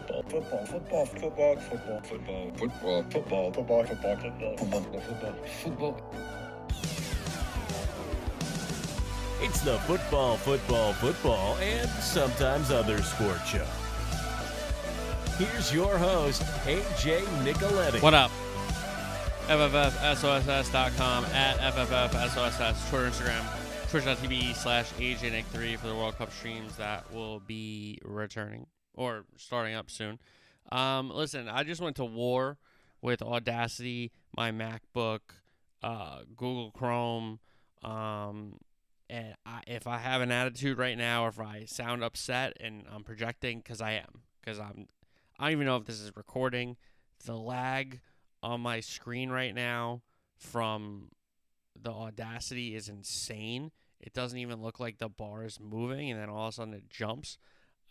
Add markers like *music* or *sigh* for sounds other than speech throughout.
football, football, football, football, football, football, football, football, football, football, football, football, football, football. It's the football, football, football, and sometimes other sport show. Here's your host, AJ Nicoletti. What up? FFFSOSS.com at FFFSOSS, Twitter, Instagram, twitch.tv slash AJNick3 for the World Cup streams that will be returning or starting up soon. Um, listen, I just went to war with Audacity, my MacBook, uh, Google Chrome, um, and I, if I have an attitude right now, or if I sound upset and I'm projecting, because I am, because I'm, I don't even know if this is recording. The lag on my screen right now from the Audacity is insane. It doesn't even look like the bar is moving, and then all of a sudden it jumps.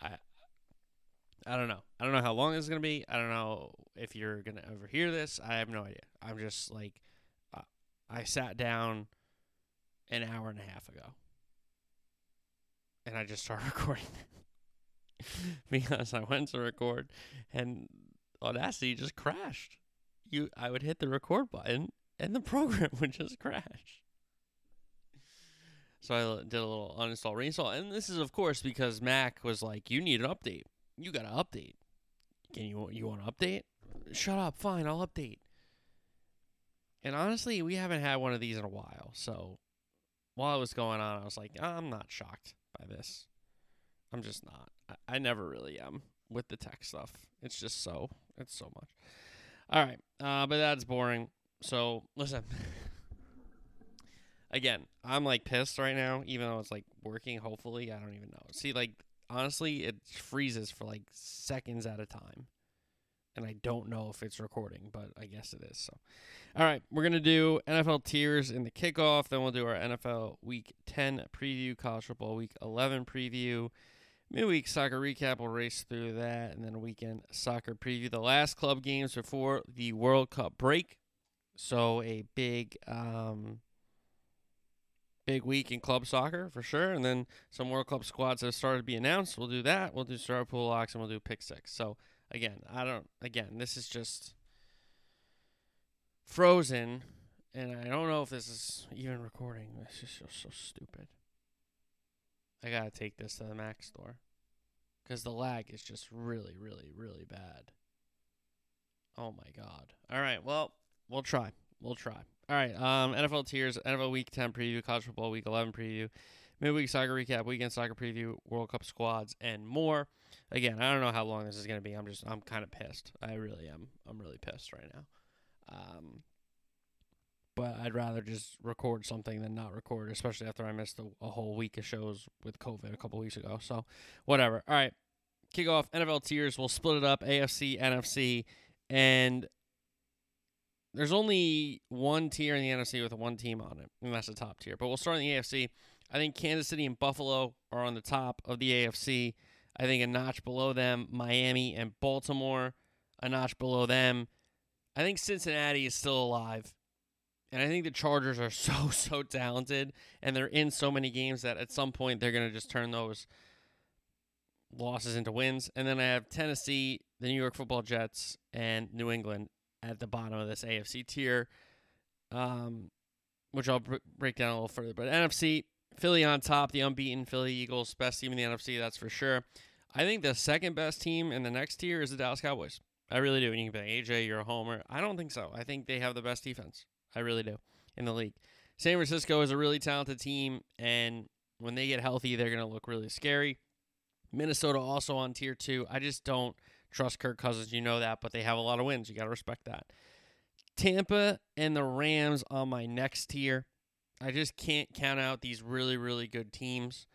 I, I don't know. I don't know how long this is gonna be. I don't know if you're gonna ever hear this. I have no idea. I'm just like, uh, I sat down an hour and a half ago, and I just started *laughs* recording because I went to record, and Audacity just crashed. You, I would hit the record button, and the *laughs* program would just crash. So I did a little uninstall, reinstall, and this is of course because Mac was like, "You need an update. You got to update. Can you you want to update? Shut up. Fine, I'll update." And honestly, we haven't had one of these in a while. So while it was going on, I was like, I'm not shocked by this. I'm just not. I, I never really am with the tech stuff. It's just so it's so much. All right, uh, but that's boring. So listen. *laughs* Again, I'm like pissed right now, even though it's like working. Hopefully, I don't even know. See, like honestly, it freezes for like seconds at a time, and I don't know if it's recording, but I guess it is. So, all right, we're gonna do NFL tiers in the kickoff. Then we'll do our NFL Week 10 preview, college football Week 11 preview, midweek soccer recap. We'll race through that, and then weekend soccer preview. The last club games before the World Cup break. So a big, um, big week in club soccer for sure, and then some World Cup squads have started to be announced. We'll do that. We'll do star pool locks, and we'll do pick six. So again, I don't. Again, this is just frozen, and I don't know if this is even recording. This is just so stupid. I gotta take this to the Mac store because the lag is just really, really, really bad. Oh my god! All right, well, we'll try. We'll try. All right, um, NFL tiers, NFL Week 10 preview, college football Week 11 preview, midweek soccer recap, weekend soccer preview, World Cup squads, and more. Again, I don't know how long this is gonna be. I'm just, I'm kind of pissed. I really am. I'm really pissed right now. Um, but I'd rather just record something than not record, especially after I missed a, a whole week of shows with COVID a couple weeks ago. So, whatever. All right, kick off NFL tiers. We'll split it up: AFC, NFC, and there's only one tier in the NFC with one team on it, and that's the top tier. But we'll start in the AFC. I think Kansas City and Buffalo are on the top of the AFC. I think a notch below them, Miami and Baltimore, a notch below them. I think Cincinnati is still alive. And I think the Chargers are *laughs* so, so talented, and they're in so many games that at some point they're going to just turn those losses into wins. And then I have Tennessee, the New York Football Jets, and New England at the bottom of this AFC tier, um, which I'll br- break down a little further. But NFC, Philly on top, the unbeaten Philly Eagles, best team in the NFC, that's for sure. I think the second best team in the next tier is the Dallas Cowboys. I really do. And you can be AJ, you're a homer. I don't think so. I think they have the best defense. I really do in the league. San Francisco is a really talented team, and when they get healthy, they're going to look really scary. Minnesota also on tier two. I just don't trust Kirk Cousins. You know that, but they have a lot of wins. You got to respect that. Tampa and the Rams on my next tier. I just can't count out these really, really good teams.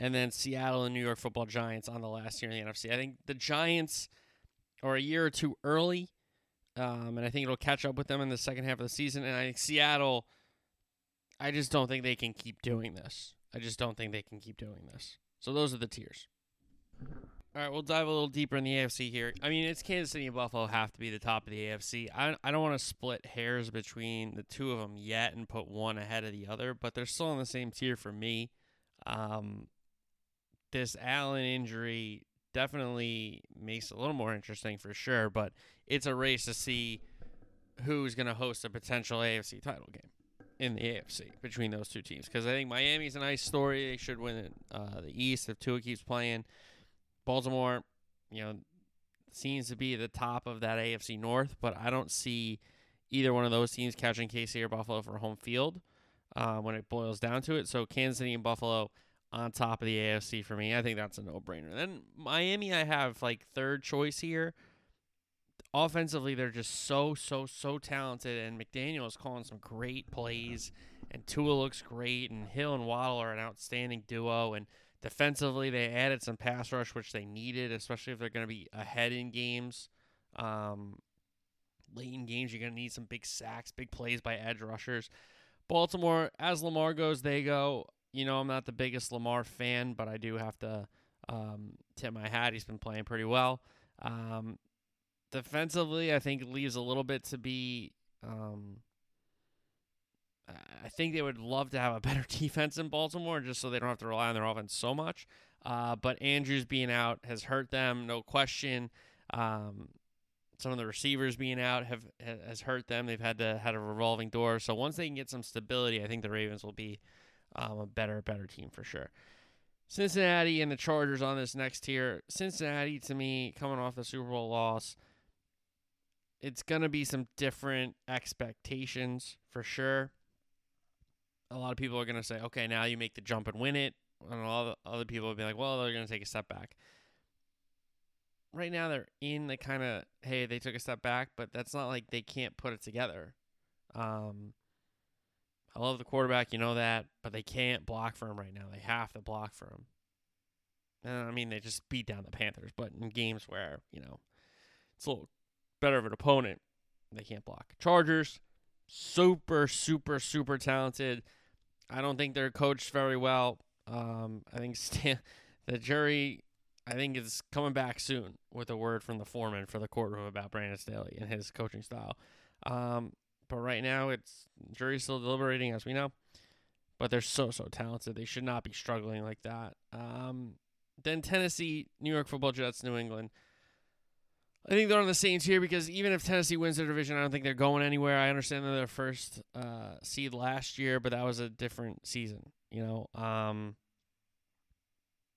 And then Seattle and New York football Giants on the last year in the NFC. I think the Giants are a year or two early, um, and I think it'll catch up with them in the second half of the season. And I think Seattle, I just don't think they can keep doing this. I just don't think they can keep doing this. So those are the tiers. All right, we'll dive a little deeper in the AFC here. I mean, it's Kansas City and Buffalo have to be the top of the AFC. I, I don't want to split hairs between the two of them yet and put one ahead of the other, but they're still in the same tier for me. Um, this Allen injury definitely makes it a little more interesting for sure. But it's a race to see who's going to host a potential AFC title game in the AFC between those two teams. Because I think Miami's a nice story. They should win uh, the East if Tua keeps playing. Baltimore, you know, seems to be the top of that AFC North, but I don't see either one of those teams catching KC or Buffalo for home field uh, when it boils down to it. So Kansas City and Buffalo on top of the AFC for me. I think that's a no-brainer. Then Miami, I have like third choice here. Offensively, they're just so so so talented, and McDaniel is calling some great plays, and Tua looks great, and Hill and Waddle are an outstanding duo, and defensively they added some pass rush which they needed, especially if they're going to be ahead in games. Um, late in games, you're going to need some big sacks, big plays by edge rushers. Baltimore, as Lamar goes, they go. You know, I'm not the biggest Lamar fan, but I do have to um, tip my hat. He's been playing pretty well. Um, defensively, I think leaves a little bit to be. Um, I think they would love to have a *laughs* better defense in Baltimore, just so they don't have to rely on their offense so much. Uh, but Andrews being out has hurt them, no question. Um, some of the receivers being out have has hurt them. They've had to had a revolving door. So once they can get some stability, I think the Ravens will be um, a better better team for sure. Cincinnati and the Chargers on this next tier. Cincinnati to me coming off the Super Bowl loss, it's gonna be some different expectations for sure. A lot of people are gonna say, okay, now you make the jump and win it, and a lot of other people will be like, well, they're gonna take a step back right now they're in the kind of hey they took a step back, but that's not like they can't put it together. Um, I love the quarterback, you know that, but they can't block for him right now. They have to block for him. And I mean, they just beat down the Panthers, but in games where you know it's a little better of an opponent, they can't block. Chargers, super, super, super talented. I don't think they're coached very well. Um, I think *laughs* Stan, the jury I think is coming back soon with a word from the foreman for the courtroom about Brandon Staley and his coaching style. Um, but right now, it's jury's still deliberating, as we know. But they're so so talented; they should not be struggling like that. Um, then Tennessee, New York Football Jets, New England. I think they're on the same tier because even if Tennessee wins their division, I don't think they're going anywhere. I understand they're their first uh, seed last year, but that was a different season. You know, um,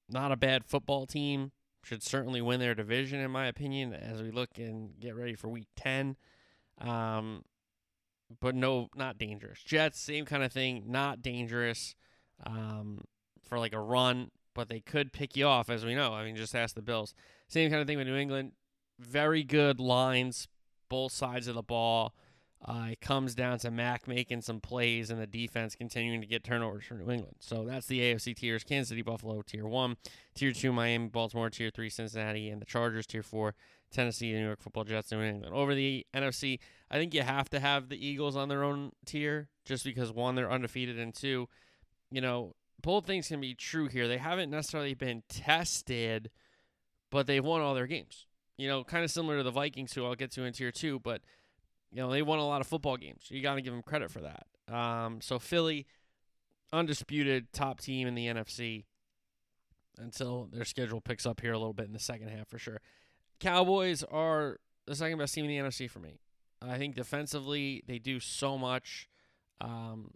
not a bad football team. Should certainly win their division, in my opinion, as we look and get ready for week 10. Um, but no, not dangerous. Jets, same kind of thing, not dangerous um, for like a run, but they could pick you off, as we know. I mean, just ask the Bills. Same kind of thing with New England. Very good lines, both sides of the ball. Uh, it comes down to Mac making some plays and the defense continuing to get turnovers for New England. So that's the AFC tiers: Kansas City, Buffalo, tier one, tier two, Miami, Baltimore, tier three, Cincinnati, and the Chargers, tier four, Tennessee, New York Football Jets, New England. Over the NFC, I think you have to have the Eagles on their own tier, just because one, they're undefeated, and two, you know, both things can be true here. They haven't necessarily been tested, but they've won all their games. You know, kind of similar to the Vikings, who I'll get to in tier two, but you know, they won a lot of football games. You got to give them credit for that. Um, so Philly, undisputed top team in the NFC until their schedule picks up here a little bit in the second half for sure. Cowboys are the second best team in the NFC for me. I think defensively they do so much. Um,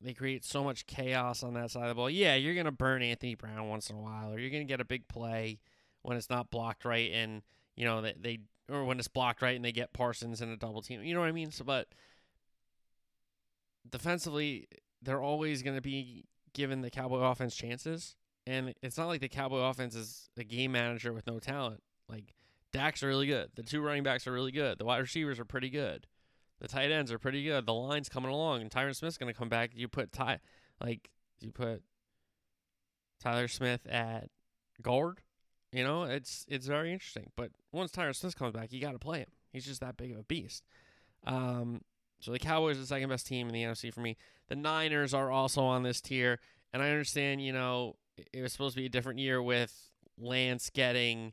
they create so much chaos on that side of the ball. Yeah, you're gonna burn Anthony Brown once in a while, or you're gonna get a big play when it's not blocked right, and you know they, they or when it's blocked right and they get Parsons in a double team. You know what I mean? So, but defensively, they're always going to be given the Cowboy offense chances, and it's not like the Cowboy offense is a game manager with no talent. Like Dak's are really good. The two running backs are really good. The wide receivers are pretty good. The tight ends are pretty good. The line's coming along, and Tyron Smith's going to come back. You put Ty, like you put Tyler Smith at guard you know, it's it's very interesting. But once Tyron Smith comes back, you got to play him. He's just that big of a beast. Um, so the Cowboys are the second best team in the NFC for me. The Niners are also on this tier, and I understand. You know, it was supposed to be a different year with Lance getting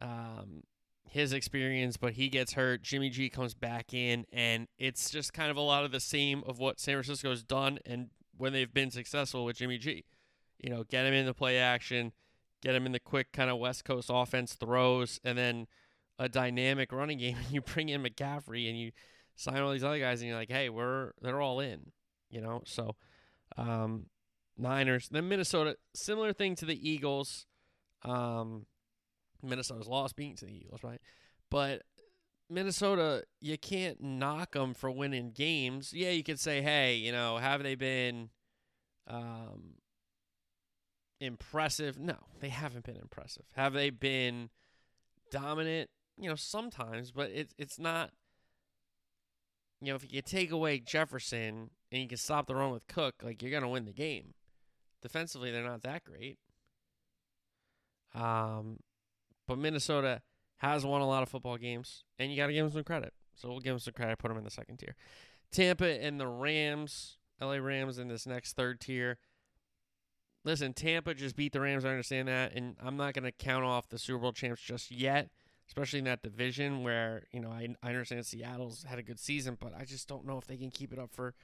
um, his experience, but he gets hurt. Jimmy G comes back in, and it's just kind of a lot of the same of what San Francisco's done and when they've been successful with Jimmy G. You know, get him into play action get him in the quick kind of West Coast offense throws, and then a dynamic running *laughs* game. And you bring in McCaffrey and you sign all these other guys, and you're like, hey, we're they're all in, you know. So, um, Niners, then Minnesota, similar thing to the Eagles. Um, Minnesota's lost being to the Eagles, right? But Minnesota, you can't knock them for winning games. Yeah, you could say, hey, you know, have they been um, impressive? No, they haven't been impressive. Have they been dominant? You know, sometimes, but it's it's not. You know, if you take away Jefferson and you can stop the run with Cook, like you're gonna win the game. Defensively, they're not that great. Um, but Minnesota has won a lot of football games, and you got to give them some credit. So we'll give them some credit. Put them in the second tier. Tampa and the Rams, LA Rams in this next third tier. Listen, Tampa just beat the Rams. I understand that, and I'm not going to count off the Super Bowl champs just yet, especially in that division where you know I I understand Seattle's had a good season, but I just don't know if they can keep it up for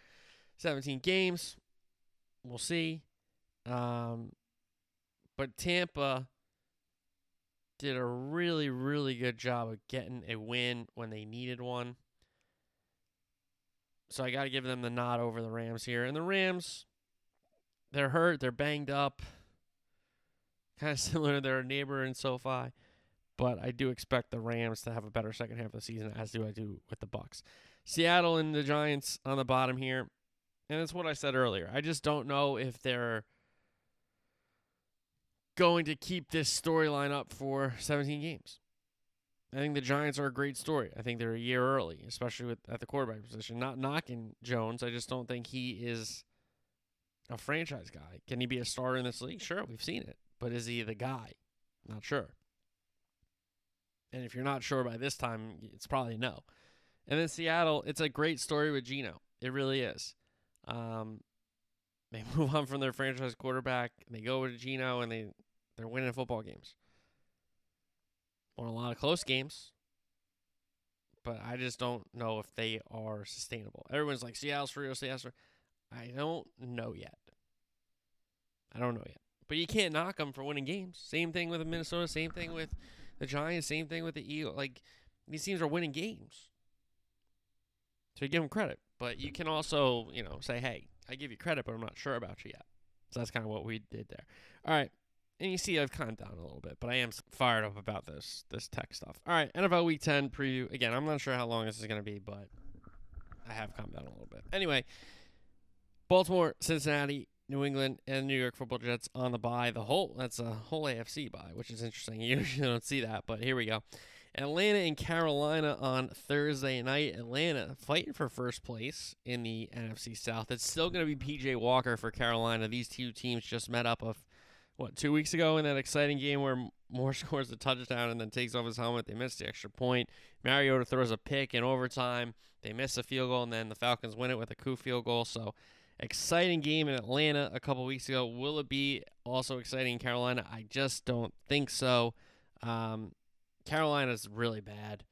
17 games. We'll see. Um, but Tampa did a really, really good job of getting a win when they needed one. So I got to give them the nod over the Rams here. And the Rams, they're hurt, they're banged up, kind of *laughs* similar to their neighbor in SoFi. But I do expect the Rams to have a better second half of the season, as do I do with the Bucs. Seattle and the Giants on the bottom here, and it's what I said earlier. I just don't know if they're going to keep this storyline up for 17 games. I think the Giants are a great story. I think they're a year early, especially with at the quarterback position. Not knocking Jones, I just don't think he is a franchise guy. Can he be a starter in this league? Sure, we've seen it, but is he the guy? Not sure. And if you're not sure by this time, it's probably no. And then Seattle, it's a great story with Geno. It really is. Um, they *laughs* move on from their franchise quarterback. They go to Geno, and they they're winning football games. Won a lot of close games, but I just don't know if they are sustainable. Everyone's like Seattle's for real, Seattle's for. I don't know yet. I don't know yet. But you can't knock them for winning games. Same thing with the Minnesota. Same thing with the Giants. Same thing with the Eagles. Like these teams are winning games. So you give them credit, but you can also, you know, say, "Hey, I give you credit, but I'm not sure about you yet." So that's kind of what we did there. All right, and you see I've calmed down a little bit, but I am fired up about this this tech stuff. All right, NFL Week 10 preview. Again, I'm not sure how long this is going to be, but I have calmed down a little bit. Anyway, Baltimore, Cincinnati, New England, and New York Football Jets on the bye. The whole that's a whole AFC bye, which is interesting. *laughs* You usually don't see that, but here we go. Atlanta and Carolina on Thursday night. Atlanta fighting for first place in the NFC South. It's still going to be PJ Walker for Carolina. These two teams just met up of what two weeks ago in that exciting game where Moore *laughs* scores a touchdown and then takes off his helmet. They missed the extra point. Mariota throws a pick in overtime. They miss a field goal and then the Falcons win it with a coup field goal. So exciting game in Atlanta a couple weeks ago. Will it be also exciting in Carolina? I just don't think so. Um, Carolina's really bad.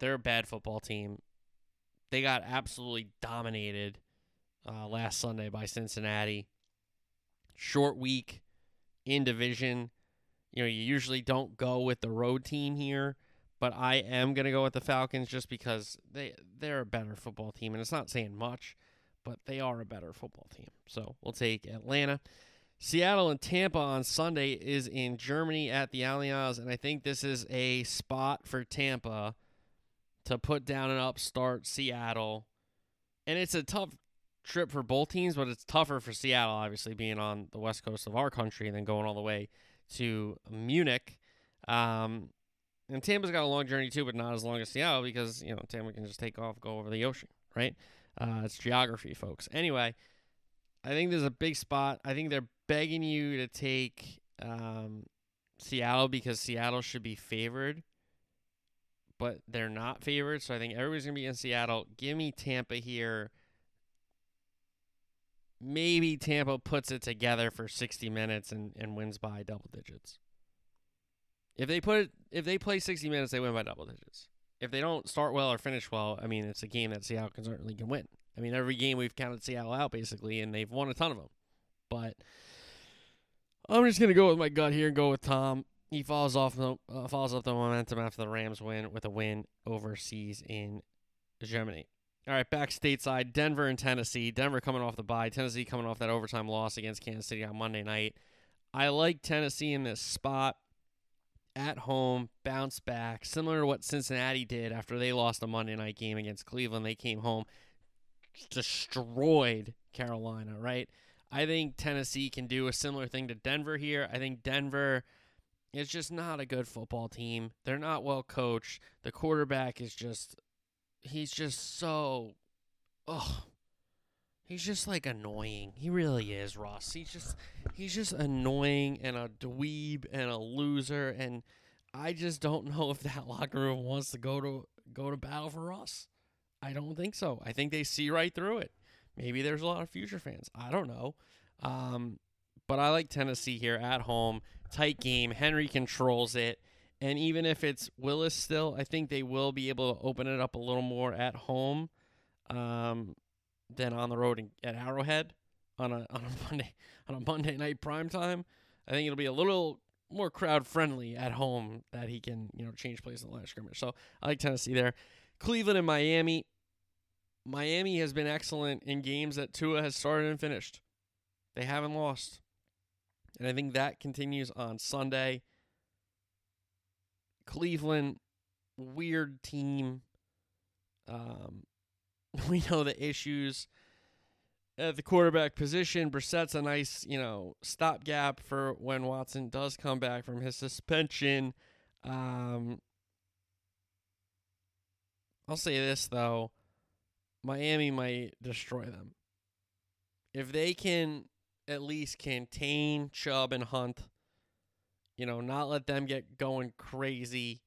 They're a bad football team. They got absolutely dominated uh, last Sunday by Cincinnati short week in division. You know, you usually don't go with the road team here, but I am going to go with the Falcons just because they they're a better football team and it's not saying much, but they are a better football team. So, we'll take Atlanta. Seattle and Tampa on Sunday is in Germany at the Allianz and I think this is a spot for Tampa to put down an upstart Seattle. And it's a tough trip for both teams, but it's tougher for Seattle, obviously, being on the west coast of our country and then going all the way to Munich. Um, and Tampa's got a long journey too, but not as long as Seattle because, you know, Tampa can just take off, go over the ocean, right? Uh, it's geography, folks. Anyway, I think there's a big spot. I think they're begging you to take um, Seattle because Seattle should be favored, but they're not favored. So I think everybody's going to be in Seattle. Give me Tampa here maybe Tampa puts it together for 60 minutes and, and wins by double digits. If they put it, if they play 60 minutes, they win by double digits. If they don't start well or finish well, I mean, it's a game that Seattle can certainly can win. I mean, every game we've counted Seattle out basically, and they've won a ton of them. But I'm just gonna go with my gut here and go with Tom. He falls off the uh, follows up the momentum after the Rams win with a win overseas in Germany. All right, back stateside, Denver and Tennessee. Denver coming off the bye, Tennessee coming off that overtime loss against Kansas City on Monday night. I like Tennessee in this spot at home, bounce back, similar to what Cincinnati did after they lost a Monday night game against Cleveland. They came home, destroyed Carolina, right? I think Tennessee can do a similar thing to Denver here. I think Denver is just not a good football team. They're not well coached. The quarterback is just he's just so oh he's just like annoying. He really is, Russ. He's just he's just annoying and a dweeb and a loser and I just don't know if that *laughs* locker room wants to go to go to battle for Russ. I don't think so. I think they see right through it. Maybe there's a lot of future fans. I don't know. Um, but I like Tennessee here at home. Tight game. Henry controls it. And even if it's Willis still, I think they will be able to open it up a little more at home um, than on the road in, at Arrowhead on a on a *laughs* Monday on a Monday night prime time. I think it'll be a little more crowd friendly at home that he can you know change plays in the last scrimmage. So I like Tennessee there. Cleveland and Miami. Miami has been excellent in games that Tua has started and finished. They haven't lost. And I think that continues on Sunday. Cleveland, weird team. Um, *laughs* we know the issues at the quarterback position. Brissett's a nice, you know, stopgap for when Watson does come back from his suspension. Um, I'll say this though, Miami might destroy them if they can at least contain Chubb and Hunt. You know, not let them get going crazy.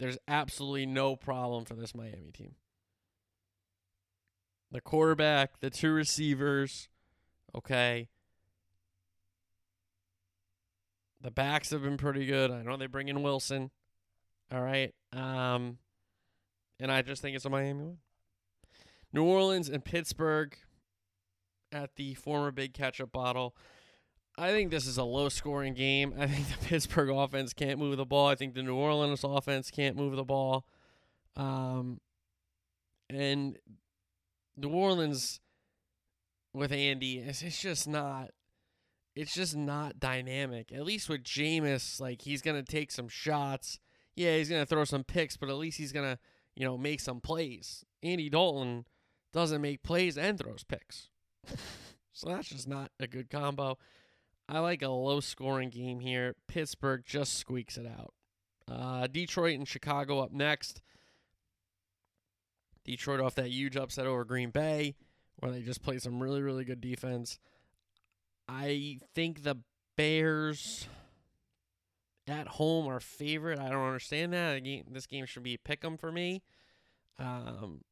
There's absolutely no problem for this Miami team. The quarterback, the two receivers, okay. The backs have been pretty good. I know they bring in Wilson. All right. Um and I just think it's a Miami win. New Orleans and Pittsburgh at the former big ketchup bottle. I think this is a low scoring game. I think the *laughs* Pittsburgh offense can't move the ball. I think the New Orleans offense can't move the ball. Um, and New Orleans with Andy, it's, it's just not. It's just not dynamic. At least with Jameis, like he's gonna take some shots. Yeah, he's gonna throw some picks, but at least he's gonna, you know, make some plays. Andy Dalton doesn't make plays and throws picks. *laughs* so that's just not a good combo. I like a low scoring game here. Pittsburgh just squeaks it out. Uh, Detroit and Chicago up next. Detroit off that huge upset over Green Bay, where they just played some really, really good defense. I think the Bears at home are favorite. I don't understand that. This game should be a pick 'em for me. Um,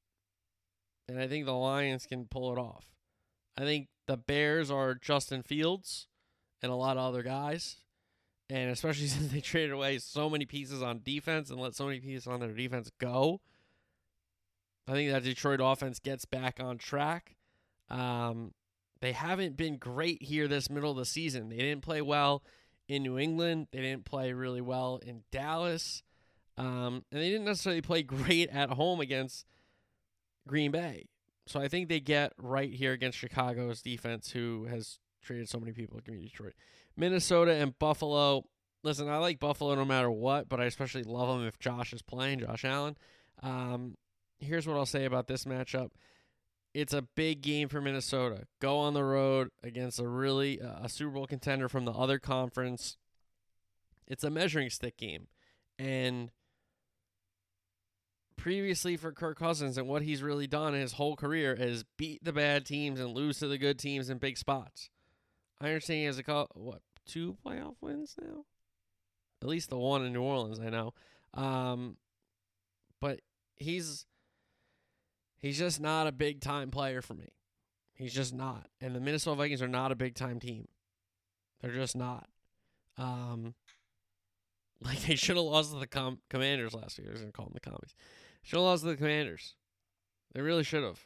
and I think the Lions can pull it off. I think the Bears are Justin Fields and a lot of other guys. And especially *laughs* since they traded away so many pieces on defense and let so many pieces on their defense go. I think that Detroit offense gets back on track. Um, they haven't been great here this middle of the season. They didn't play well in New England. They didn't play really well in Dallas. Um, and they didn't necessarily play *laughs* great at home against Green Bay. So I think they get right here against Chicago's defense, who has traded so many people to Detroit. Minnesota and Buffalo. Listen, I like Buffalo no matter what, but I especially love them if Josh is playing, Josh Allen. Um, here's what I'll say about this matchup. It's a big game for Minnesota. Go on the road against a really uh, a Super Bowl contender from the other conference. It's a measuring stick game. And previously for Kirk Cousins and what he's really done in his whole career is beat the bad teams and lose to the good teams in big spots. I understand he has a call, what two playoff wins now, at least the one in New Orleans. I know, um, but he's he's just not a big time player for me. He's just not, and the Minnesota Vikings are not a big time team. They're just not. Um, *laughs* like they should have lost to the com- Commanders last year. I was gonna call them the commies. Should have lost to the Commanders. They really should have.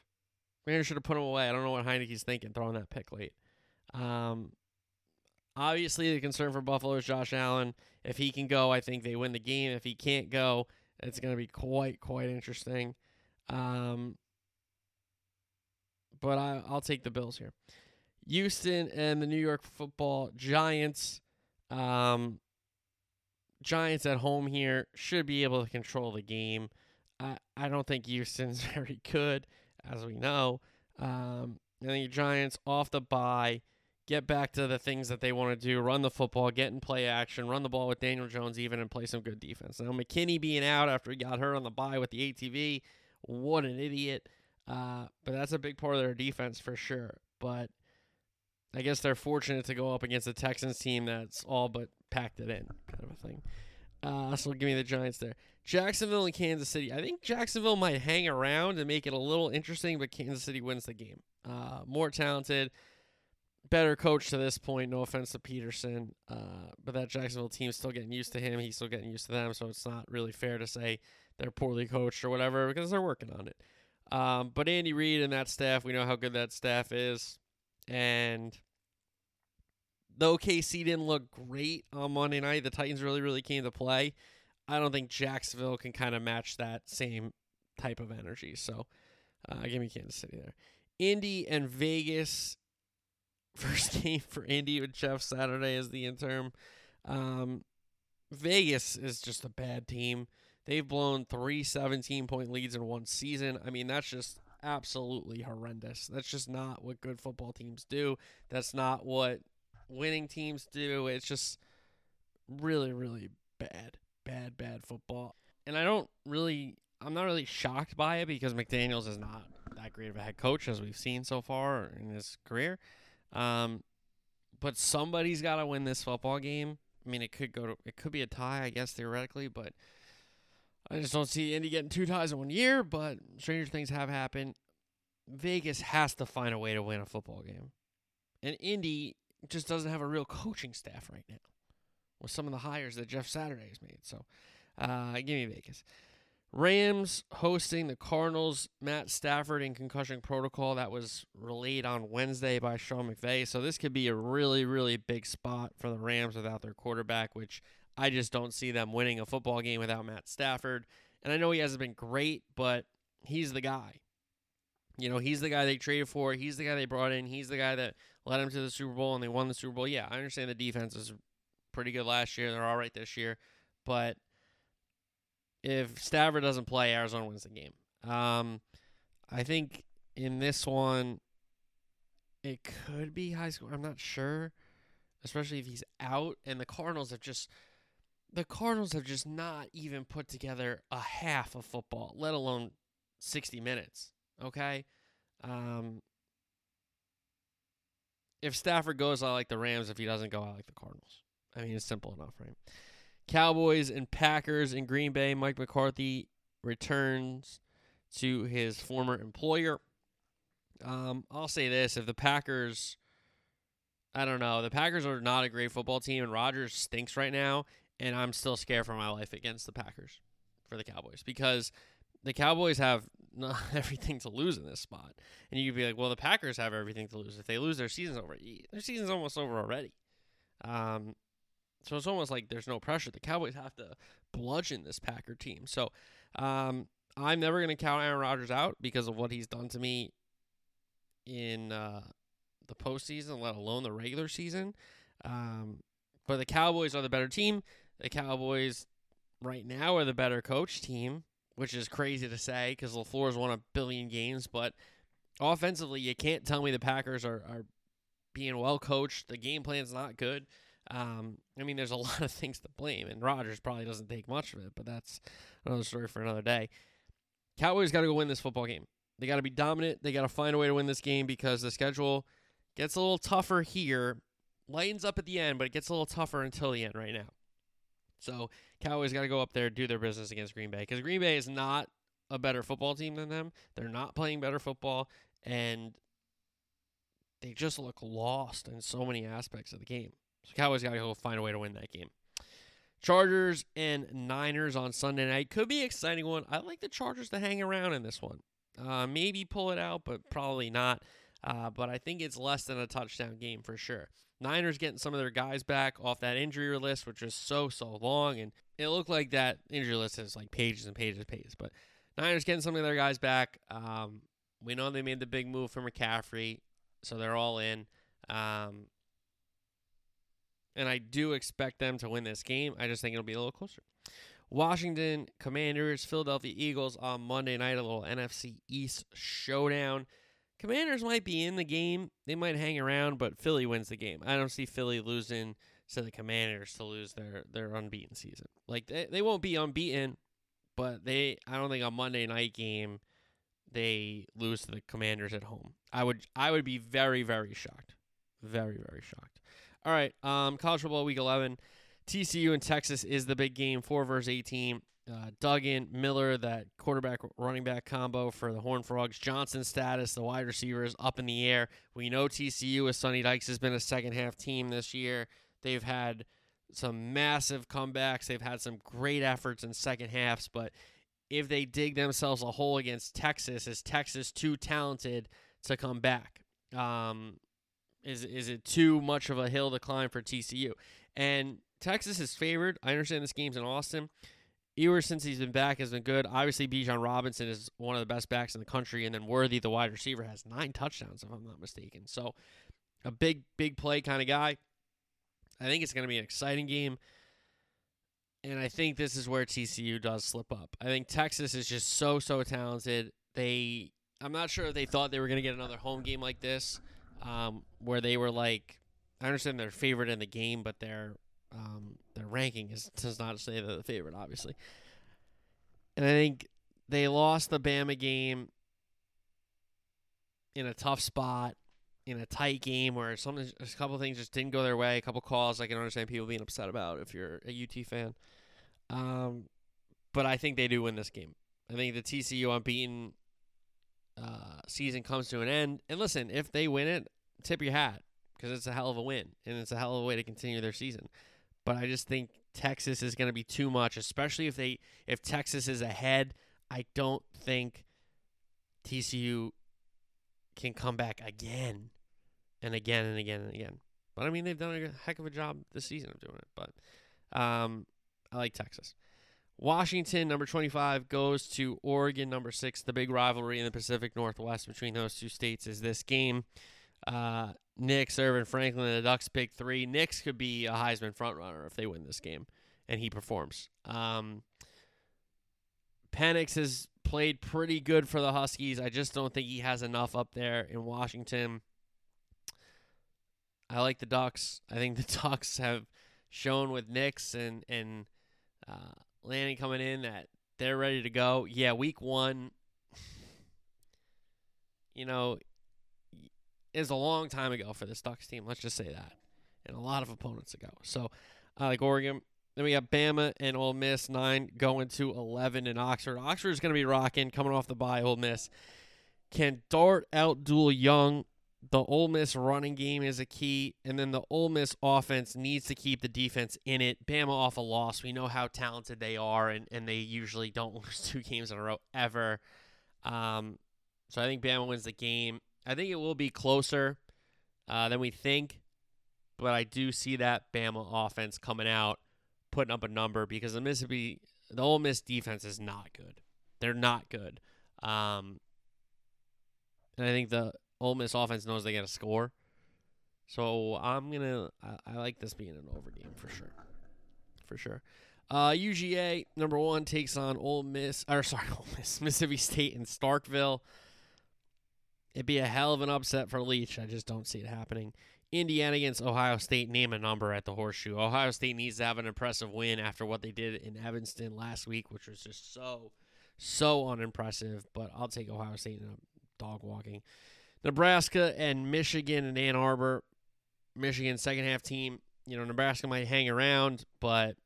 Commanders should have put him away. I don't know what Heinicke's thinking throwing that pick late. Um, obviously, the concern for Buffalo is Josh Allen. If he can go, I think they win the game. If he can't go, it's going to be quite, quite interesting. Um, but I, I'll take the Bills here. Houston and the New York Football Giants. Um, Giants at home here should be able to control the game. I I don't think Houston's *laughs* very good, as we know. Um, I think Giants off the bye, get back to the things that they want to do: run the football, get in play action, run the ball with Daniel Jones, even and play some good defense. Now McKinney being out after he got hurt on the bye with the ATV, what an idiot! Uh, but that's a big part of their defense for sure. But I guess they're fortunate to go up against a Texans team that's all but packed it in, kind of a thing. Uh, so give me the Giants there. Jacksonville and Kansas City. I think Jacksonville might hang around and make it a little interesting, but Kansas City wins the game. Uh, more talented, better coach to this point. No offense to Pederson, uh, but that Jacksonville team's still getting used to him. He's still getting used to them, so it's not really fair to say they're poorly coached or whatever because they're working on it. Um, but Andy Reid and that staff, we know how good that staff is. And though KC didn't look great on Monday night, the Titans really, really came to play. I don't think Jacksonville can kind of match that same type of energy. So uh, give me Kansas City there. Indy and Vegas. *laughs* First game for Indy with Jeff Saturday as the interim. Um, Vegas is just a bad team. They've blown three 17 point leads in one season. I mean, that's just absolutely horrendous. That's just not what good football teams do. That's not what winning teams do. It's just really, really bad, bad, bad football. And I don't really, I'm not really shocked by it because McDaniels is not that great of a head coach as we've seen so far in his career. Um, but somebody's got to win this football game. I mean, it could go to, it could be a tie, I guess theoretically, but I just don't see Indy getting two ties in one year. But stranger things have happened. Vegas has to find a way to win a football game, and Indy just doesn't have a real coaching staff right now with some of the hires that Jeff Saturday has made. So, uh, give me Vegas. Rams hosting the Cardinals. Matt Stafford in concussion protocol that was relayed on Wednesday by Sean McVay. So this could be a really, really big spot for the Rams without their quarterback, which I just don't see them winning a football game without Matt Stafford. And I know he hasn't been great, but he's the guy. You know, he's the guy they traded for. He's the guy they brought in. He's the guy that led them to the Super Bowl and they won the Super Bowl. Yeah, I understand the defense is pretty good last year. They're all right this year. But if Stafford doesn't play, Arizona wins the game. Um, I think in this one, it could be high school. I'm not sure, especially if he's out. And the Cardinals have just, the Cardinals have just not even put together a half of football, let alone 60 minutes. Okay. Um, if Stafford goes, I like the Rams. If he doesn't go, I like the Cardinals. I mean, it's simple enough, right? Cowboys and Packers in Green Bay. Mike McCarthy returns to his former employer. Um, I'll say this: if the Packers, I don't know, the Packers are not a great football team, and Rodgers stinks right now, and I'm still scared for my life against the Packers for the Cowboys because the Cowboys have not *laughs* everything to lose in this spot, and you'd be like, well, the Packers have everything to lose if they lose their season's over. Their season's almost over already. Um, so it's almost like there's no pressure. The Cowboys have to bludgeon this Packer team. So um, I'm never going to count Aaron Rodgers out because of what he's done to me in uh, the postseason, let alone the regular season. Um, but the Cowboys are the better team. The Cowboys right now are the better coach team, which is crazy to say because LaFleur's won a billion games. But offensively, you can't tell me the Packers are, are being well coached. The game plan's not good. Um, I mean, there's a *laughs* lot of things to blame, and Rodgers probably doesn't take much of it, but that's another story for another day. Cowboys got to go win this football game. They got to be dominant. They got to find a way to win this game because the schedule gets a little tougher here. Lightens up at the end, but it gets a little tougher until the end right now. So Cowboys got to go up there do their business against Green Bay because Green Bay is not a better football team than them. They're not playing better football, and they just look lost in so many aspects of the game. So Cowboys got to go find a way to win that game. Chargers and Niners on Sunday night could be an exciting one. I like the Chargers to hang around in this one. Uh, maybe pull it out, but probably not. uh, but I think it's less than a touchdown game for sure. Niners getting some of their guys back off that injury list, which was so so long, and it looked like that injury list is like pages and pages and pages. But Niners getting some of their guys back. Um, we know they made the big move for McCaffrey, so they're all in. Um, and I do expect them to win this game. I just think it'll be a little closer. Washington Commanders, Philadelphia Eagles on Monday night, a little NFC East showdown. Commanders might be in the game. They might hang around, but Philly wins the game. I don't see Philly losing to the Commanders to lose their, their unbeaten season. Like they, they won't be unbeaten, but they I don't think a Monday night game they lose to the Commanders at home. I would I would be very very shocked. Very very shocked. All right, um college football week 11. TCU and Texas is the big game, 4 versus 18. Uh, Duggan, Miller, that quarterback running back combo for the Horn Frogs. Johnston status, the wide receivers up in the air. We know TCU with Sonny Dykes has been a second half team this year. They've had some massive comebacks. They've had some great efforts in second halves, but if they dig themselves a hole against Texas, is Texas too talented to come back? Um, is is it too much of a hill to climb for TCU? And Texas is favored. I understand this game's in Austin. Ewers, since he's been back, has been good. Obviously, Bijan Robinson is one of the best backs in the country, and then Worthy, the wide receiver, has nine touchdowns, if I'm not mistaken. So, a big, big play kind of guy. I think it's going to be an exciting game. And I think this is where TCU does slip up. I think Texas is just so, so talented. They, I'm not sure if they thought they were going to get another home game like this, um, where they were like, I understand they're favorite in the game, but their um, their ranking is *laughs* does not say they're the favorite, obviously. And I think they lost the Bama game in a tough spot, in a tight game where some a couple things just didn't go their way. A couple calls I can understand people being upset about if you're a UT fan. Um, but I think they do win this game. I think the TCU unbeaten uh, season comes to an end. And listen, if they win it, tip your hat because it's a hell of a win and it's a hell of a way to continue their season. But I just think Texas is going to be too much, especially if they if Texas is ahead. I don't think TCU can come back again and again and again and again. But I mean, they've done a heck of a job this season of doing it. But um, I like Texas. Washington, number 25, goes to Oregon, number six. The big rivalry in the Pacific Northwest between those two states is this game. Uh, Nix, Irving Franklin, the Ducks pick three. Nix could be a Heisman frontrunner if they win this game and he performs. Um, Penix has played pretty good for the Huskies. I just don't think he has enough up there in Washington. I like the Ducks. I think *laughs* the Ducks have shown with Nix and and uh, Lanning coming in that they're ready to go. Yeah, week one. You know, is a long time ago for this Ducks team. Let's just say that, and a lot of opponents ago. So, I like Oregon. Then we got Bama and Ole Miss nine going to eleven in Oxford. Oxford is going to be rocking, coming off the bye. Ole Miss can Dart outduel Young. The Ole Miss running game is a key, and then the Ole Miss offense needs to keep the defense in it. Bama off a loss. We know how talented they are, and, and they usually don't *laughs* lose two games in a row ever. Um, so I think Bama wins the game. I think it will be closer uh, than we think, but I do see that Bama offense coming out, putting up a number because the Mississippi, the Ole Miss defense is not good. They're not good, um, and I think the Ole Miss offense knows they got to score. So I'm gonna, I, I like this being an over game for sure, for sure. Uh, UGA number one takes on Ole Miss, or sorry, *laughs* Ole Miss, Mississippi State and Starkville. It'd be a hell of an upset for Leach. I just don't see it happening. Indiana against Ohio State. Name a number at the horseshoe. Ohio State needs to have an impressive win after what they did in Evanston last week, which was just so, so unimpressive. But I'll take Ohio State in a dog walking. Nebraska and Michigan and Ann Arbor. Michigan second half team. You know, Nebraska might hang around, but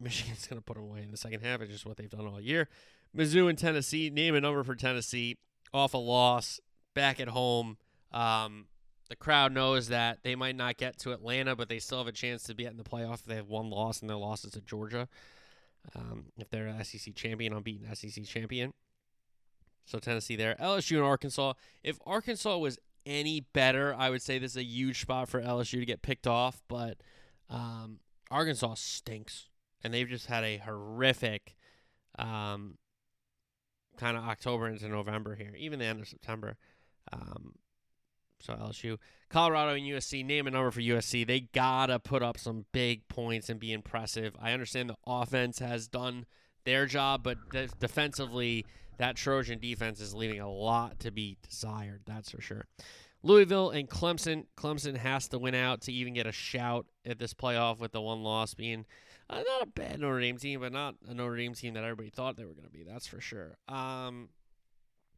Michigan's *laughs* going to put them away in the second half. It's just what they've done all year. Mizzou and Tennessee. Name a number for Tennessee. Off a loss back at home. Um, the crowd knows that they might not get to Atlanta, but they still have a chance to be in the playoff if they have one loss and their losses to Georgia. Um, if they're an SEC champion, unbeaten SEC champion. So Tennessee there. LSU and Arkansas. If Arkansas was any better, I would say this is a huge spot for LSU to get picked off. But um, Arkansas stinks, and they've just had a horrific um, kind of October into November here, even the end of September. Um, so LSU, Colorado, and USC. Name a number for USC. They gotta put up some big points and be impressive. I understand the offense has done their job, but de- defensively, that Trojan defense is leaving a lot to be desired. That's for sure. Louisville and Clemson. Clemson has to win out to even get a shout at this playoff, with the one loss being uh, not a bad Notre Dame team, but not a Notre Dame team that everybody thought they were going to be. That's for sure. Um,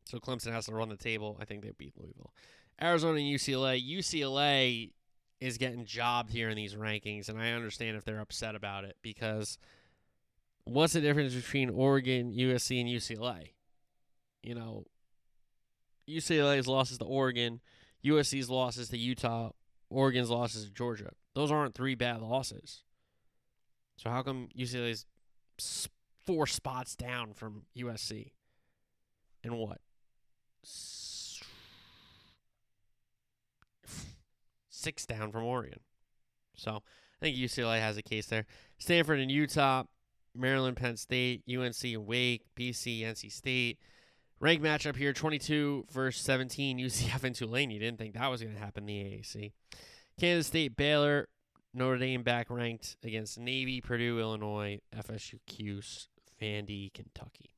so Clemson has to run the table. I think they beat Louisville. Arizona and UCLA. UCLA is getting jobbed here in these rankings, and I understand if they're upset about it because what's the difference between Oregon, USC, and UCLA? You know, UCLA's losses to Oregon, USC's losses to Utah, Oregon's losses to Georgia. Those aren't three bad losses. So how come UCLA's four spots down from USC? And what? Six down from Oregon. So I think UCLA has a case there. Stanford and Utah, Maryland, Penn State, UNC and Wake, BC, NC State. Rank matchup here 22 versus 17, *laughs* UCF and Tulane. You didn't think that was going to happen in the AAC. Kansas State, Baylor, Notre Dame back ranked against Navy, Purdue, Illinois, FSU, Cuse, Vandy, Kentucky.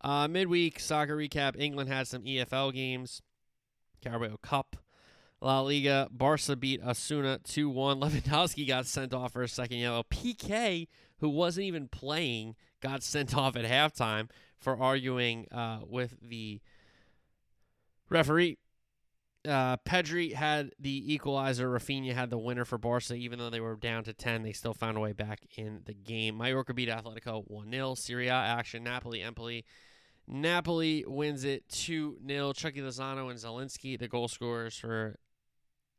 Uh, midweek soccer recap England had some EFL games, Carabao Cup. La Liga, Barca beat Asuna 2 1. *laughs* Lewandowski got sent off for a second yellow. Piqué, who wasn't even playing, got sent *laughs* off at halftime for arguing uh, with the referee. Uh, Pedri had the equalizer. Raphinha had the winner for Barca. Even though they were down to 10, they still found a way back in the game. Mallorca beat Atletico 1 0. Serie A action. Napoli, Empoli. Napoli wins it 2 0. Chucky Lozano and Zielinski, the goal scorers for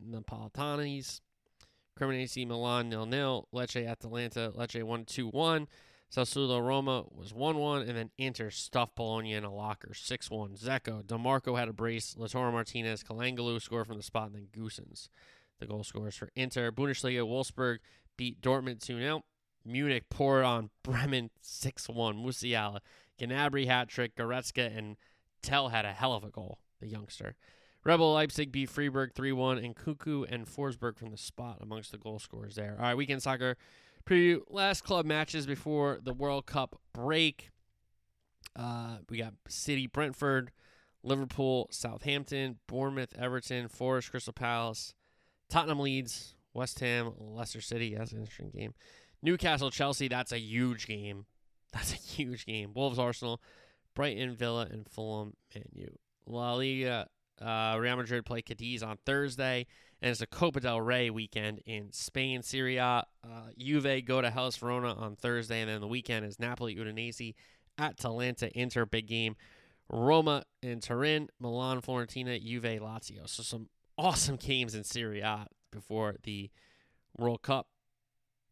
Napolitanis. Cremonese Milan 0 0. Lecce Atalanta. Lecce 1 2 1. Sassuolo Roma was 1 1, and then Inter stuffed Bologna in a locker 6 1. Dzeko, Dimarco had a brace, Lautaro Martinez, Calhanoglu scored from the spot, and then Gosens, the goal scorers for Inter. Bundesliga, Wolfsburg beat Dortmund 2 0. Munich poured on Bremen 6 1. Musiala, Gnabry hat trick, Goretzka, and Tel had a hell of a goal, the youngster. Rebel Leipzig beat Freiburg 3 1, and Cuckoo and Forsberg from the spot amongst the goal scorers there. All right, weekend soccer preview last club matches before the World Cup break. Uh, we got City, Brentford, Liverpool, Southampton, Bournemouth, Everton, Forest, Crystal Palace, Tottenham, Leeds, West Ham, Leicester City. That's an interesting game. Newcastle, Chelsea. That's a huge game. *laughs* That's a huge game. Wolves, Arsenal, Brighton, Villa, and Fulham, Man U. La Liga, uh, Real Madrid play Cadiz on Thursday and it's a Copa del Rey weekend in Spain. Serie A, uh, Juve go to Hellas Verona on Thursday, and then the weekend is Napoli, Udinese, at Atalanta, Inter, big game. Roma and Turin, Milan, Fiorentina, Juve, Lazio. So some awesome games in Serie A before the World Cup.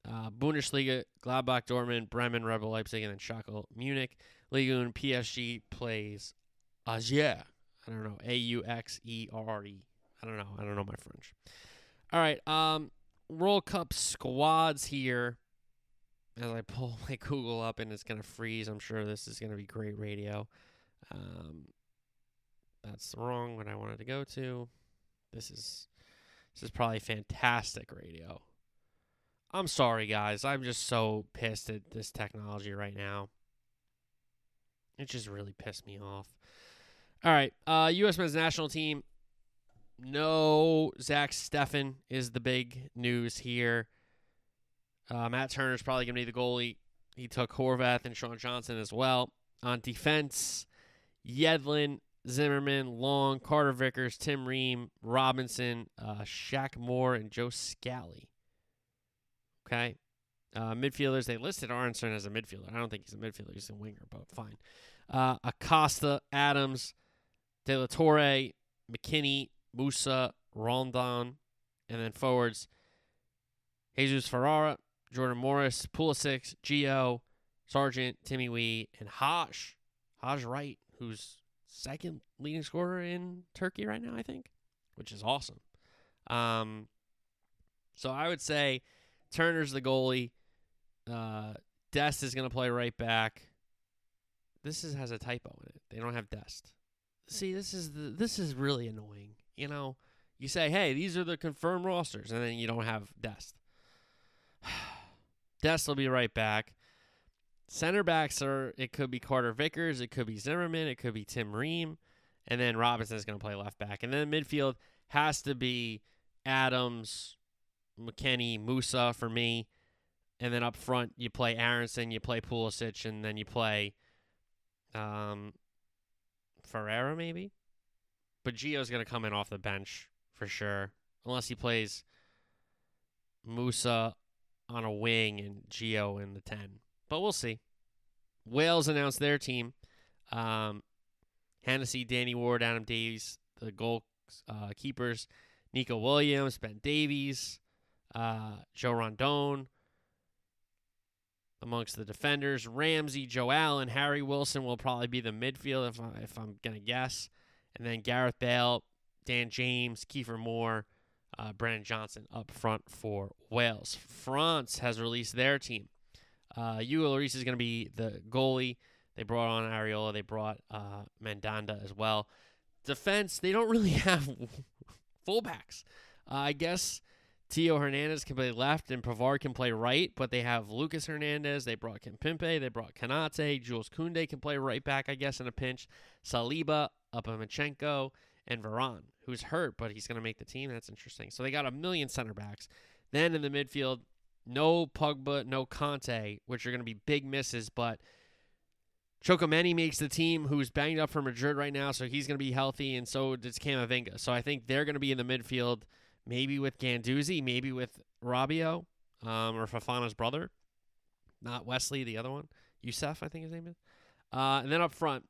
Uh, Bundesliga, Gladbach, Dortmund, Bremen, Rebel Leipzig, and then Schalke, Munich. Ligue 1, PSG plays Auxerre. I don't know, A U X E R E. I don't know. I don't know my French. All right. Um, World Cup squads here. As I pull *laughs* my Google up and it's gonna freeze, I'm sure this is gonna be great radio. Um, that's wrong what I wanted to go to. This is this is probably fantastic radio. I'm sorry, guys. I'm just so pissed at this technology right now. It just really pissed me off. All right, uh, U.S. men's national team no Zach Steffen is the big news here. Uh, Matt Turner's probably going to be the goalie. He took Horvath and Sean Johnson as well. On defense, Yedlin, Zimmerman, Long, Carter Vickers, Tim Ream, Robinson, uh, Shaq Moore, and Joe Scally. Okay. Uh, midfielders, they listed Aaronson as a midfielder. I don't think he's a midfielder. He's a winger, but fine. Uh, Acosta, Adams, De La Torre, McKennie, Musah, Roldan, and then forwards Jesus Ferreira, Jordan Morris, Pulisic, Gio, Sargent, Timmy Weah, and Haj. Haj Wright, who's second leading scorer in Turkey right now, I think. which is awesome. Um, so I would say Turner's the goalie. Uh, Dest is going to play right back. This is, has a typo in it. They don't have Dest. See, this is the, this is really annoying. You know, you say, "Hey, these are the confirmed rosters," and then you don't have Dest. *sighs* Dest will be right back. Center backs are it could be Carter Vickers, it could be Zimmerman, it could be Tim Ream, and then Robinson is going to play left back. And then midfield has to be Adams, McKennie, Musah for me. And then up front you play Aaronson, you play Pulisic, and then you play um Ferreira maybe. But Gio's going to come in off the bench for sure, unless he plays Musah on a wing and Gio in the 10. But we'll see. Wales announced their team. Um, Hennessy, Danny Ward, Adam Davies, the goal uh, keepers, Neco Williams, Ben Davies, uh, Joe Rodon. Amongst the defenders, Ramsey, Joe Allen, Harry Wilson will probably be the midfield if, I, if I'm going to guess. And then Gareth Bale, Dan James, Kiefer Moore, uh, Brennan Johnson up front for Wales. France has released their team. Uh, Hugo Lloris is going to be the goalie. They brought on Areola. They brought uh, Mandanda as well. Defense, they don't really *laughs* have fullbacks. Uh, I guess Theo Hernandez can play left and Pavard can play right, but they have Lucas Hernandez. They brought Kimpembe. They brought Konate. Jules Koundé can play right back, I guess, in a pinch. Saliba, Upamechenko, and Varane, who's hurt, but he's going to make the team. That's interesting. So they got a million center backs. Then in the midfield, no Pogba, no Kanté, which are going to be big misses, but Tchouameni makes the team, who's banged up for Madrid right now, so he's going to be healthy, and so does Camavinga. So I think they're going to be in the midfield, maybe with Guendouzi, maybe with Rabiot, um, or Fofana's brother, not Wesley, the other one, Youssef, I think his name is. Uh, and then up front,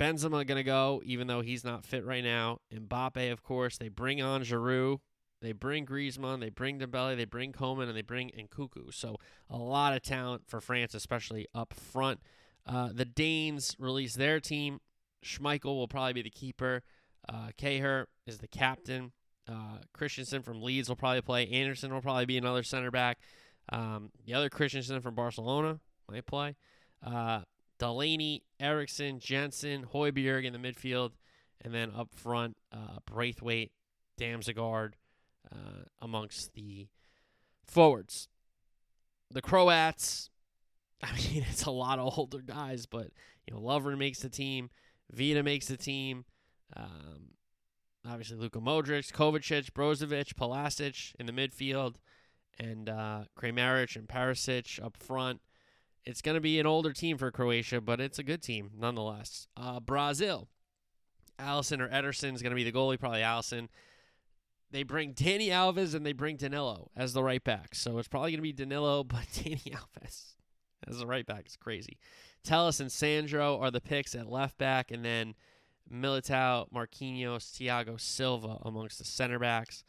Benzema going to go, even though he's not fit right now. Mbappe, of course. They bring on Giroud. They bring Griezmann, they bring Dembele, they bring Coman, and they bring Nkunku. So a lot of talent for France, especially up front. Uh, the Danes release their team. Schmeichel will probably be the keeper. Uh, is the captain. Uh, Kristensen from Leeds will probably play. Andersen will probably be another center back. Um, the other Christensen from Barcelona might play. Uh, Delaney, Eriksen, Jensen, Højbjerg in the midfield. And then up front, uh, Braithwaite, Damsgaard, uh, amongst the forwards. The Croats, *laughs* I mean, it's a lot of older guys, but you know, Lovren makes the team, Vida makes the team. Um, obviously, Luka Modric, Kovacic, Brozovic, Pasalic in the midfield, and uh, Kramaric and Perisic up front. It's going to be an older team for Croatia, but it's a good team nonetheless. Uh, Brazil, Alisson or Ederson is going to be the goalie, probably Alisson they bring Dani Alves and they bring Danilo as the right back. So it's probably going to be Danilo, *laughs* but Dani Alves as the right back is crazy. Telles and Sandro are the picks at left back, and then Militao, Marquinhos, Thiago Silva amongst the center backs.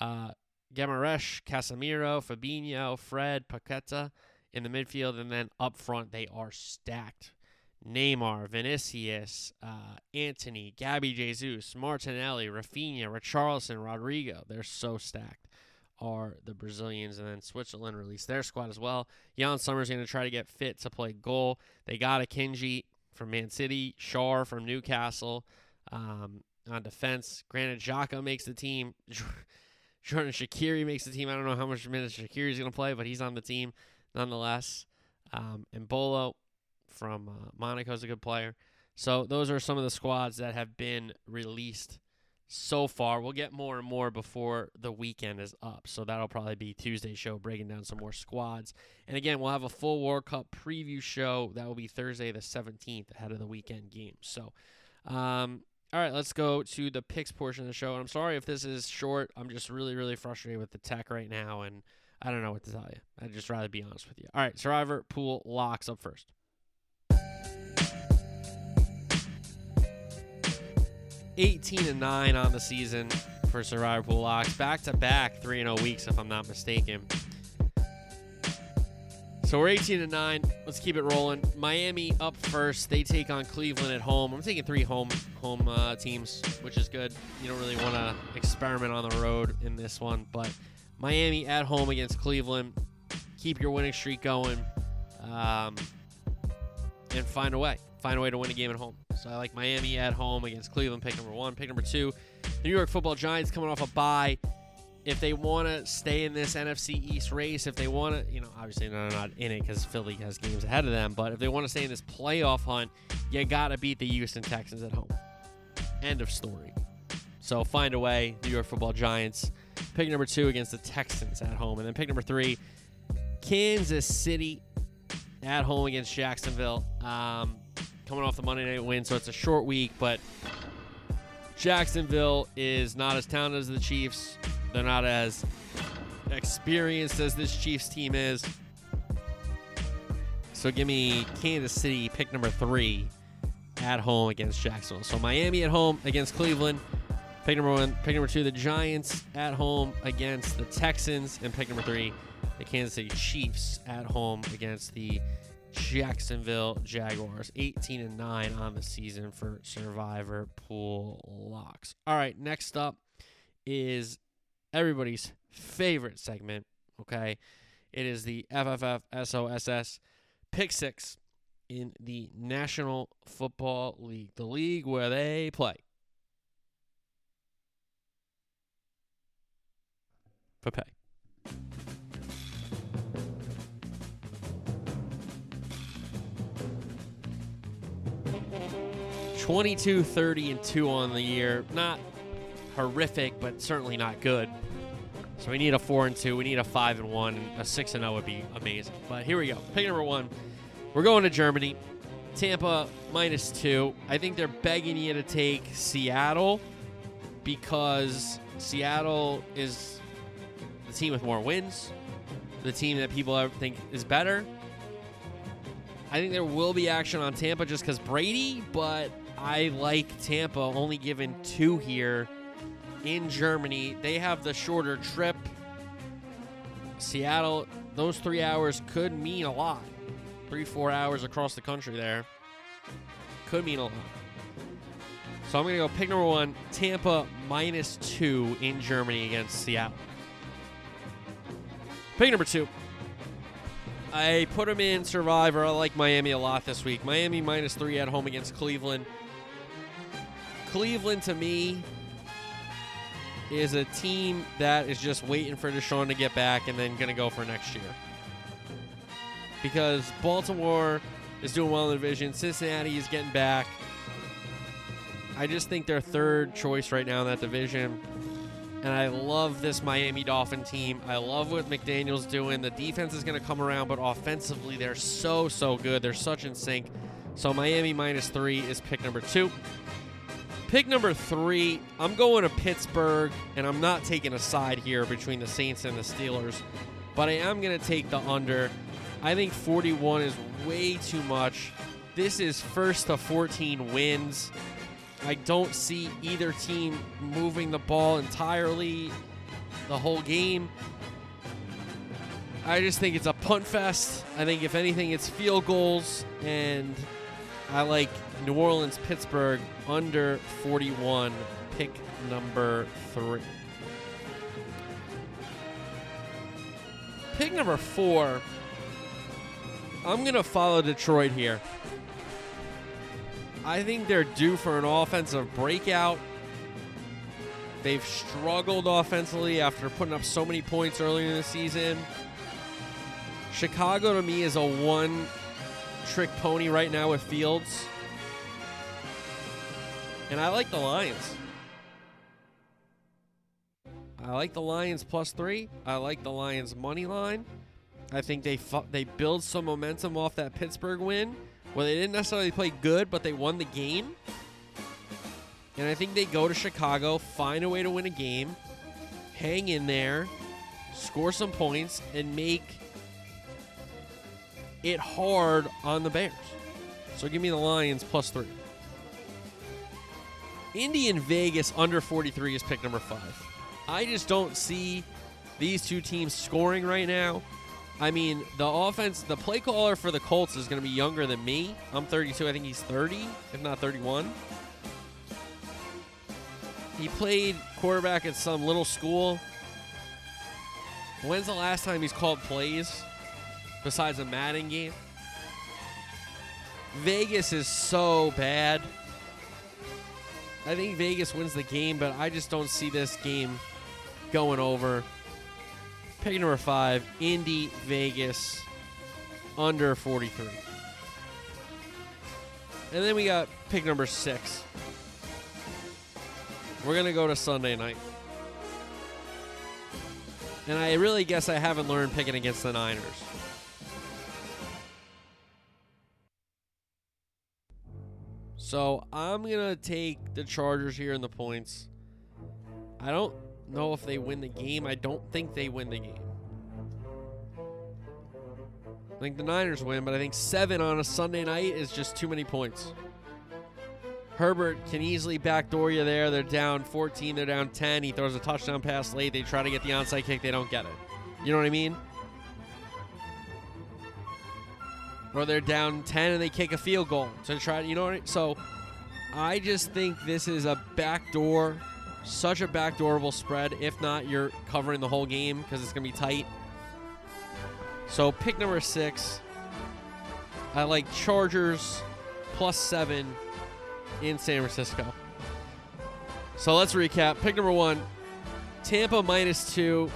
Uh, Guimaraes, Casemiro, Fabinho, Fred, Paqueta in the midfield, and then up front they are stacked Neymar, Vinicius, uh, Antony, Gabby Jesus, Martinelli, Raphinha, Richarlison, Rodrygo. They're so stacked. Are the Brazilians and then Switzerland released their squad as well. Yann Sommer's going to try to get fit to play goal. They got Akanji from Man City, Schär from Newcastle. Um, on defense, granted, Xhaka makes the team. *laughs* Xherdan Shaqiri makes the team. I don't know how much minutes Shaqiri's going to play, but he's on the team nonetheless. Um, and Bolo, from uh, Monaco is a good player. So those are some of the squads that have been released so far. We'll get more and more before the weekend is up. So that'll probably be Tuesday show breaking down some more squads. And again, we'll have a full World Cup preview show that will be Thursday the 17th ahead of the weekend games. So um, all right, let's go to the picks portion of the show. And I'm sorry if this is short. I'm just really, really frustrated with the tech right now, and I don't know what to tell you. I'd just rather be honest with you. All right, Survivor pool locks up first. 18 and 9 on the season for Survivor Pool Locks. Back to back 3 0 weeks, if I'm not mistaken. So we're 18 and 9. Let's keep it rolling. Miami up first. They take on Cleveland at home. I'm taking three home home uh, teams, which is good. You don't really want to experiment on the road in this one, but Miami at home against Cleveland. Keep your winning streak going, um, and find a way. Find a way to win a game at home. So I like Miami at home against Cleveland. Pick number one. Pick number two. New York Football Giants coming off a bye if they want to stay in this NFC East race, if they want to, you know, obviously they're not in it because Philly has games ahead of them, but if they want to stay in this playoff hunt, you got to beat the Houston Texans at home. End of story. So find a way, New York football Giants. Pick number two against the Texans at home. And then pick number three, Kansas City at home against Jacksonville. Um, coming off the Monday night win, so it's a short week, but Jacksonville is not as talented as the Chiefs. They're not as experienced as this Chiefs team is. So give me Kansas City, pick number three, at home against Jacksonville. So Miami at home against Cleveland. Pick number one, pick number two, the Giants at home against the Texans, and pick number three, the Kansas City Chiefs at home against the Jacksonville Jaguars. 18 and 9 on the season for Survivor Pool Locks. All right, next up is everybody's favorite segment, okay? It is the FFF SOSS Pick Six in the National Football League, the league where they play. For pay. Twenty-two, thirty, and two on the year. Not horrific, but certainly not good. So we need a four and two. We need a five and one. A six and zero would be amazing. But here we go. Pick number one. We're going to Germany. Tampa minus two. I think they're begging you to take Seattle because Seattle is the team with more wins, the team that people think is better. I think there will be action on Tampa just because Brady, but I like Tampa only given two here in Germany. They have the shorter trip. Seattle, those three hours could mean a lot. Three, four hours across the country there could mean a lot. So I'm going to go pick number one Tampa minus two in Germany against Seattle. Pick number two. I put them in Survivor. I like Miami a lot this week. Miami minus three at home against Cleveland. Cleveland to me is a team that is just waiting for Deshaun to get back and then going to go for next year. Because Baltimore is doing well in the division, Cincinnati is getting back. I just think they're third choice right now in that division. And I love this Miami Dolphin team. I love what McDaniel's doing. The defense is going to come around, but offensively, they're so, so good. They're such in sync. So Miami minus three is pick number two. Pick number three, I'm going to Pittsburgh, and I'm not taking a side here between the Saints and the Steelers, but I am going to take the under. I think 41 is way too much. This is first to 14 wins. I don't see either team moving the ball entirely the whole game. I just think it's a punt fest. I think if anything, it's field goals, and I like New Orleans, Pittsburgh under 41, pick number three. Pick number four, I'm going to follow Detroit here. I think they're due for an offensive breakout. They've struggled offensively after putting up so many points earlier in the season. Chicago to me is a one trick pony right now with Fields. And I like the Lions. I like the Lions plus three. I like the Lions money line. I think they fu- they build some momentum off that Pittsburgh win, where they didn't necessarily play good, but they won the game. And I think they go to Chicago, find a way to win a game, hang in there, score some points, and make it hard on the Bears. So give me the Lions plus three. Indy and Vegas under 43 is pick number five. I just don't see these two teams scoring right now. I mean, the offense, the play caller for the Colts is going to be younger than me. I'm 32. I think he's 30, if not 31. He played quarterback at some little school. When's the last time he's called plays besides a Madden game? Vegas is so bad. I think Vegas wins the game, but I just don't see this game going over. Pick number five, Indy Vegas, under 43. And then we got pick number six. We're going to go to Sunday night. And I really guess I haven't learned picking against the Niners. So I'm going to take the Chargers here in the points. I don't know if they win the game. I don't think they win the game. I think the Niners win, but I think seven on a Sunday night is just too many points. Herbert can easily backdoor you there. They're down 14, they're down 10. He throws a touchdown pass late. They try to get the onside kick, they don't get it. You know what I mean? Or they're down 10 and they kick a field goal to try you know what I mean? So I just think this is a backdoor, such a backdoorable spread. If not, you're covering the whole game because it's going to be tight. So pick number six. I like Chargers plus seven in San Francisco. So let's recap. Pick number one Tampa minus two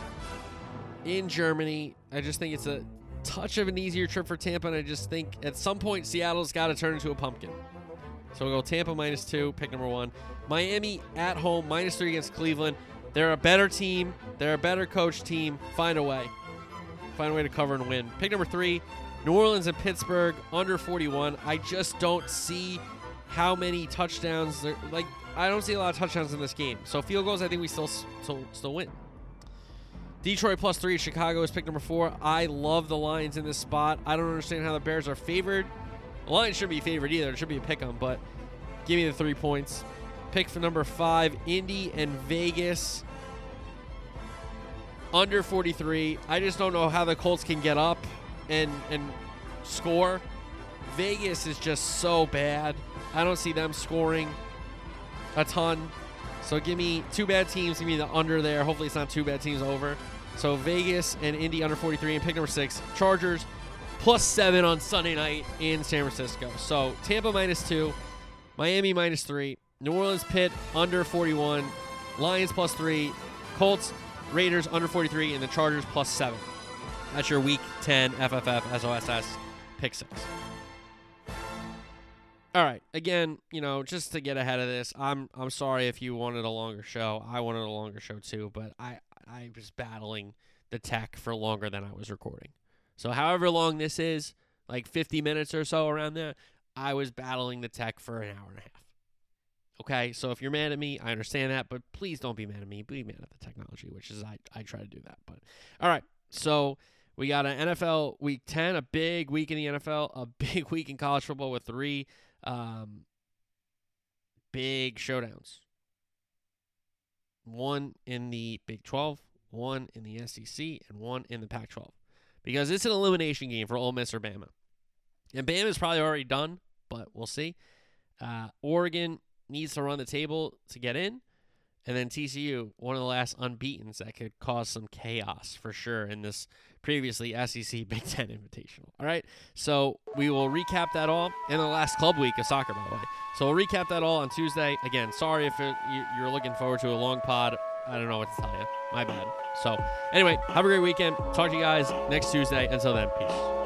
in Germany. I just think it's a touch of an easier trip for Tampa, and I just think at some point Seattle's got to turn into a pumpkin. So we'll go Tampa minus two, pick number one. Miami at home, minus three against Cleveland. They're a better team. They're a better coach team. Find a way. Find a way to cover and win. Pick number three, New Orleans and Pittsburgh, under 41. I just don't see how many touchdowns. Like, I don't see a lot of touchdowns in this game. So field goals, I think we still still, still win. Detroit plus three. Chicago is pick number four. I love the Lions in this spot. I don't understand how the Bears are favored. Lions shouldn't be favored either. It should be a pick 'em, but give me the three points. Pick for number five, Indy and Vegas. Under 43. I just don't know how the Colts can get up and and score. Vegas is just so bad. I don't see them scoring a ton. So give me two bad teams. Give me the under there. Hopefully it's not two bad teams over. So Vegas and Indy under 43 and pick number six. Chargers plus seven on Sunday night in San Francisco. So Tampa minus two, Miami minus three, New Orleans Pitt under 41, Lions plus three, Colts, Raiders under 43, and the Chargers plus seven. That's your week 10 FFF SOSS pick six. All right. Again, you know, just to get ahead of this, I'm I'm sorry if you wanted a longer show. I wanted a longer show too, but I I was battling the tech for longer than I was recording. So however long this is, like 50 minutes or so around there, I was battling the tech for an hour and a half. Okay, so if you're mad at me, I understand that, but please don't be mad at me. Be mad at the technology, which is I I try to do that. But all right, so we got an NFL Week 10, a big week in the NFL, a *laughs* big week in college football with three um, big showdowns. One in the Big 12, one in the SEC, and one in the Pac 12. Because it's an elimination game for Ole Miss or Bama. And Bama is probably already done, but we'll see. Uh, Oregon needs to run the table to get in. And then TCU, one of the last unbeatens that could cause some chaos for sure in this previously SEC *laughs* Big Ten Invitational. All right, so we will recap that all in the last club week of soccer, by the way. So we'll recap that all on Tuesday. Again, sorry if it, you're looking forward to a long pod. I don't know what to tell you. My bad. So anyway, have a great weekend. Talk to you guys next Tuesday. Until then, peace.